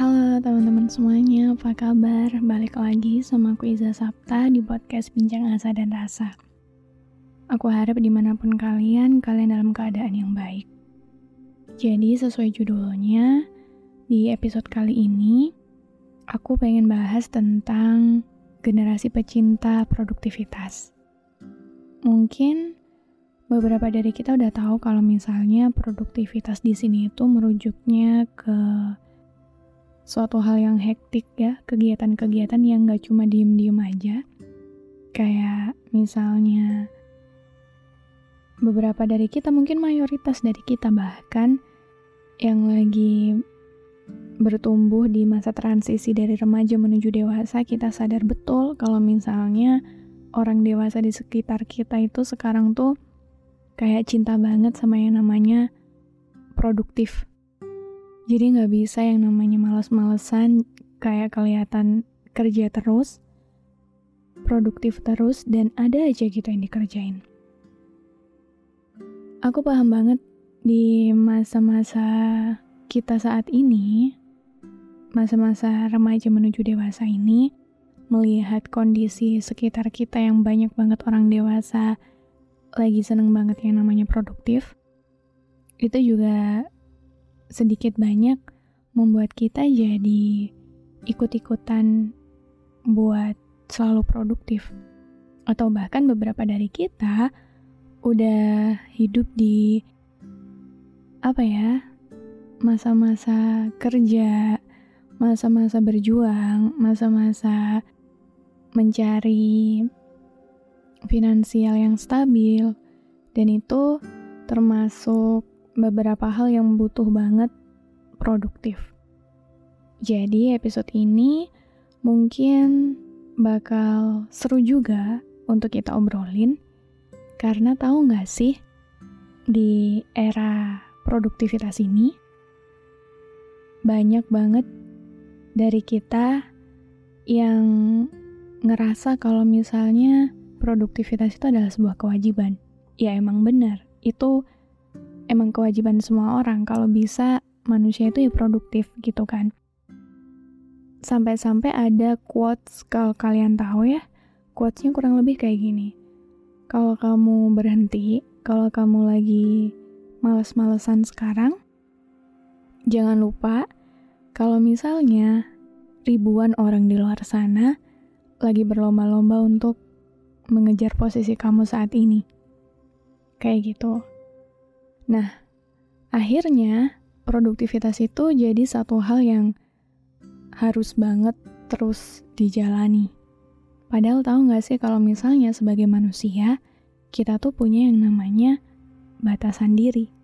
Halo teman-teman semuanya, apa kabar? Balik lagi sama aku Iza Sapta di podcast Bincang Asa dan Rasa. Aku harap di mana pun kalian, kalian dalam keadaan yang baik. Jadi sesuai judulnya, di episode kali ini, aku pengen bahas tentang generasi pecinta produktivitas. Mungkin beberapa dari kita udah tahu kalau misalnya produktivitas di sini itu merujuknya ke suatu hal yang hektik ya, kegiatan-kegiatan yang gak cuma diem-diem aja. Kayak misalnya beberapa dari kita, mungkin mayoritas dari kita bahkan yang lagi bertumbuh di masa transisi dari remaja menuju dewasa, kita sadar betul kalau misalnya orang dewasa di sekitar kita itu sekarang tuh kayak cinta banget sama yang namanya produktif jadi nggak bisa yang namanya males-malesan kayak kelihatan kerja terus, produktif terus, dan ada aja gitu yang dikerjain. Aku paham banget di masa-masa kita saat ini, masa-masa remaja menuju dewasa ini, melihat kondisi sekitar kita yang banyak banget orang dewasa lagi seneng banget yang namanya produktif, itu juga sedikit banyak membuat kita jadi ikut-ikutan buat selalu produktif. Atau bahkan beberapa dari kita udah hidup di apa ya? masa-masa kerja, masa-masa berjuang, masa-masa mencari finansial yang stabil dan itu termasuk beberapa hal yang butuh banget produktif. Jadi episode ini mungkin bakal seru juga untuk kita obrolin karena tahu nggak sih di era produktivitas ini banyak banget dari kita yang ngerasa kalau misalnya produktivitas itu adalah sebuah kewajiban. Ya emang benar, itu emang kewajiban semua orang kalau bisa manusia itu ya produktif gitu kan. Sampai-sampai ada quotes kalau kalian tahu ya, quotesnya kurang lebih kayak gini. Kalau kamu berhenti, kalau kamu lagi males-malesan sekarang, jangan lupa kalau misalnya ribuan orang di luar sana lagi berlomba-lomba untuk mengejar posisi kamu saat ini. Kayak gitu. Nah, akhirnya produktivitas itu jadi satu hal yang harus banget terus dijalani. Padahal tahu nggak sih kalau misalnya sebagai manusia, kita tuh punya yang namanya batasan diri.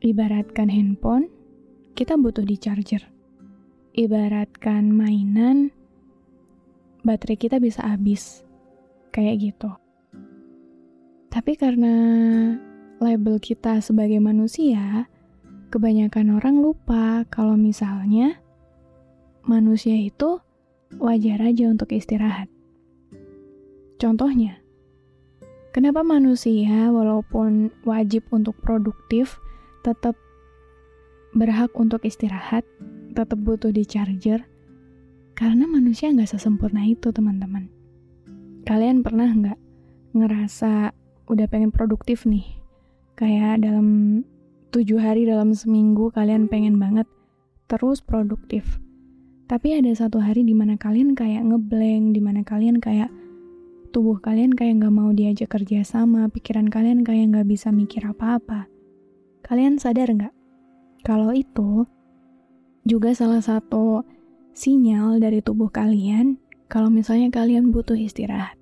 Ibaratkan handphone, kita butuh di charger. Ibaratkan mainan, baterai kita bisa habis. Kayak gitu. Tapi karena label kita sebagai manusia, kebanyakan orang lupa kalau misalnya manusia itu wajar aja untuk istirahat. Contohnya, kenapa manusia walaupun wajib untuk produktif tetap berhak untuk istirahat, tetap butuh di charger? Karena manusia nggak sesempurna itu, teman-teman. Kalian pernah nggak ngerasa udah pengen produktif nih, kayak dalam tujuh hari dalam seminggu kalian pengen banget terus produktif. Tapi ada satu hari di mana kalian kayak ngeblank, di mana kalian kayak tubuh kalian kayak nggak mau diajak kerja sama, pikiran kalian kayak nggak bisa mikir apa-apa. Kalian sadar nggak? Kalau itu juga salah satu sinyal dari tubuh kalian kalau misalnya kalian butuh istirahat.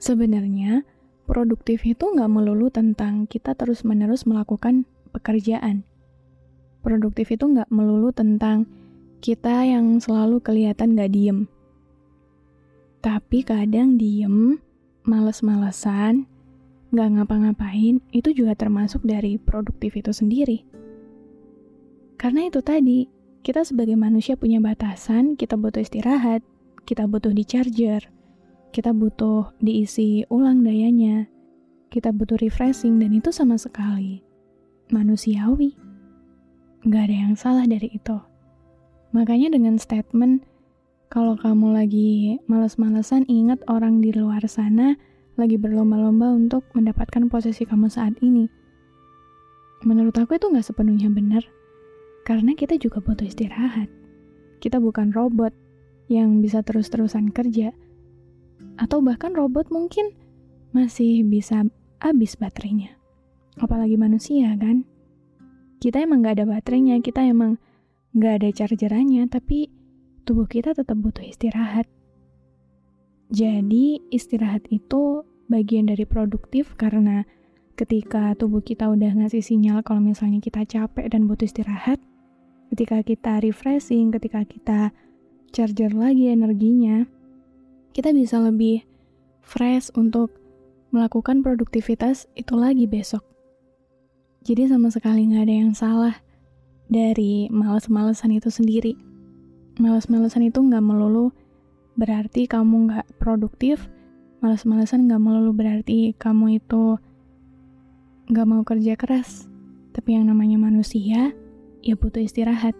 Sebenarnya, produktif itu nggak melulu tentang kita terus-menerus melakukan pekerjaan. Produktif itu nggak melulu tentang kita yang selalu kelihatan gak diem. Tapi kadang diem, males-malesan, gak ngapa-ngapain, itu juga termasuk dari produktif itu sendiri. Karena itu tadi, kita sebagai manusia punya batasan, kita butuh istirahat, kita butuh di charger, kita butuh diisi ulang dayanya, kita butuh refreshing, dan itu sama sekali manusiawi. Gak ada yang salah dari itu. Makanya dengan statement, kalau kamu lagi males-malesan, ingat orang di luar sana lagi berlomba-lomba untuk mendapatkan posisi kamu saat ini. Menurut aku itu nggak sepenuhnya benar, karena kita juga butuh istirahat. Kita bukan robot yang bisa terus-terusan kerja, atau bahkan robot mungkin masih bisa habis baterainya. Apalagi manusia kan? Kita emang nggak ada baterainya, kita emang nggak ada chargerannya, tapi tubuh kita tetap butuh istirahat. Jadi, istirahat itu bagian dari produktif karena ketika tubuh kita udah ngasih sinyal kalau misalnya kita capek dan butuh istirahat, ketika kita refreshing, ketika kita charger lagi energinya, kita bisa lebih fresh untuk melakukan produktivitas itu lagi besok. Jadi sama sekali nggak ada yang salah dari males-malesan itu sendiri. Males-malesan itu nggak melulu berarti kamu nggak produktif. Males-malesan nggak melulu berarti kamu itu nggak mau kerja keras. Tapi yang namanya manusia, ya butuh istirahat.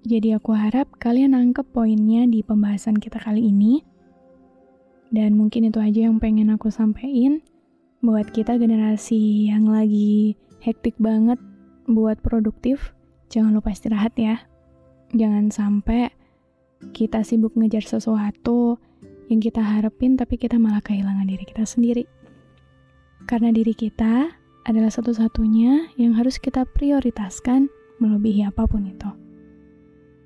Jadi aku harap kalian nangkep poinnya di pembahasan kita kali ini. Dan mungkin itu aja yang pengen aku sampaikan buat kita generasi yang lagi hektik banget buat produktif, jangan lupa istirahat ya. Jangan sampai kita sibuk ngejar sesuatu yang kita harapin tapi kita malah kehilangan diri kita sendiri. Karena diri kita adalah satu-satunya yang harus kita prioritaskan melebihi apa pun itu.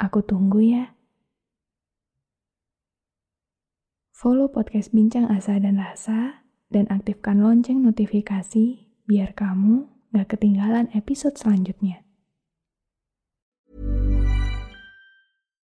Aku tunggu ya. Follow podcast Bincang Asa dan Rasa dan aktifkan lonceng notifikasi biar kamu gak ketinggalan episode selanjutnya.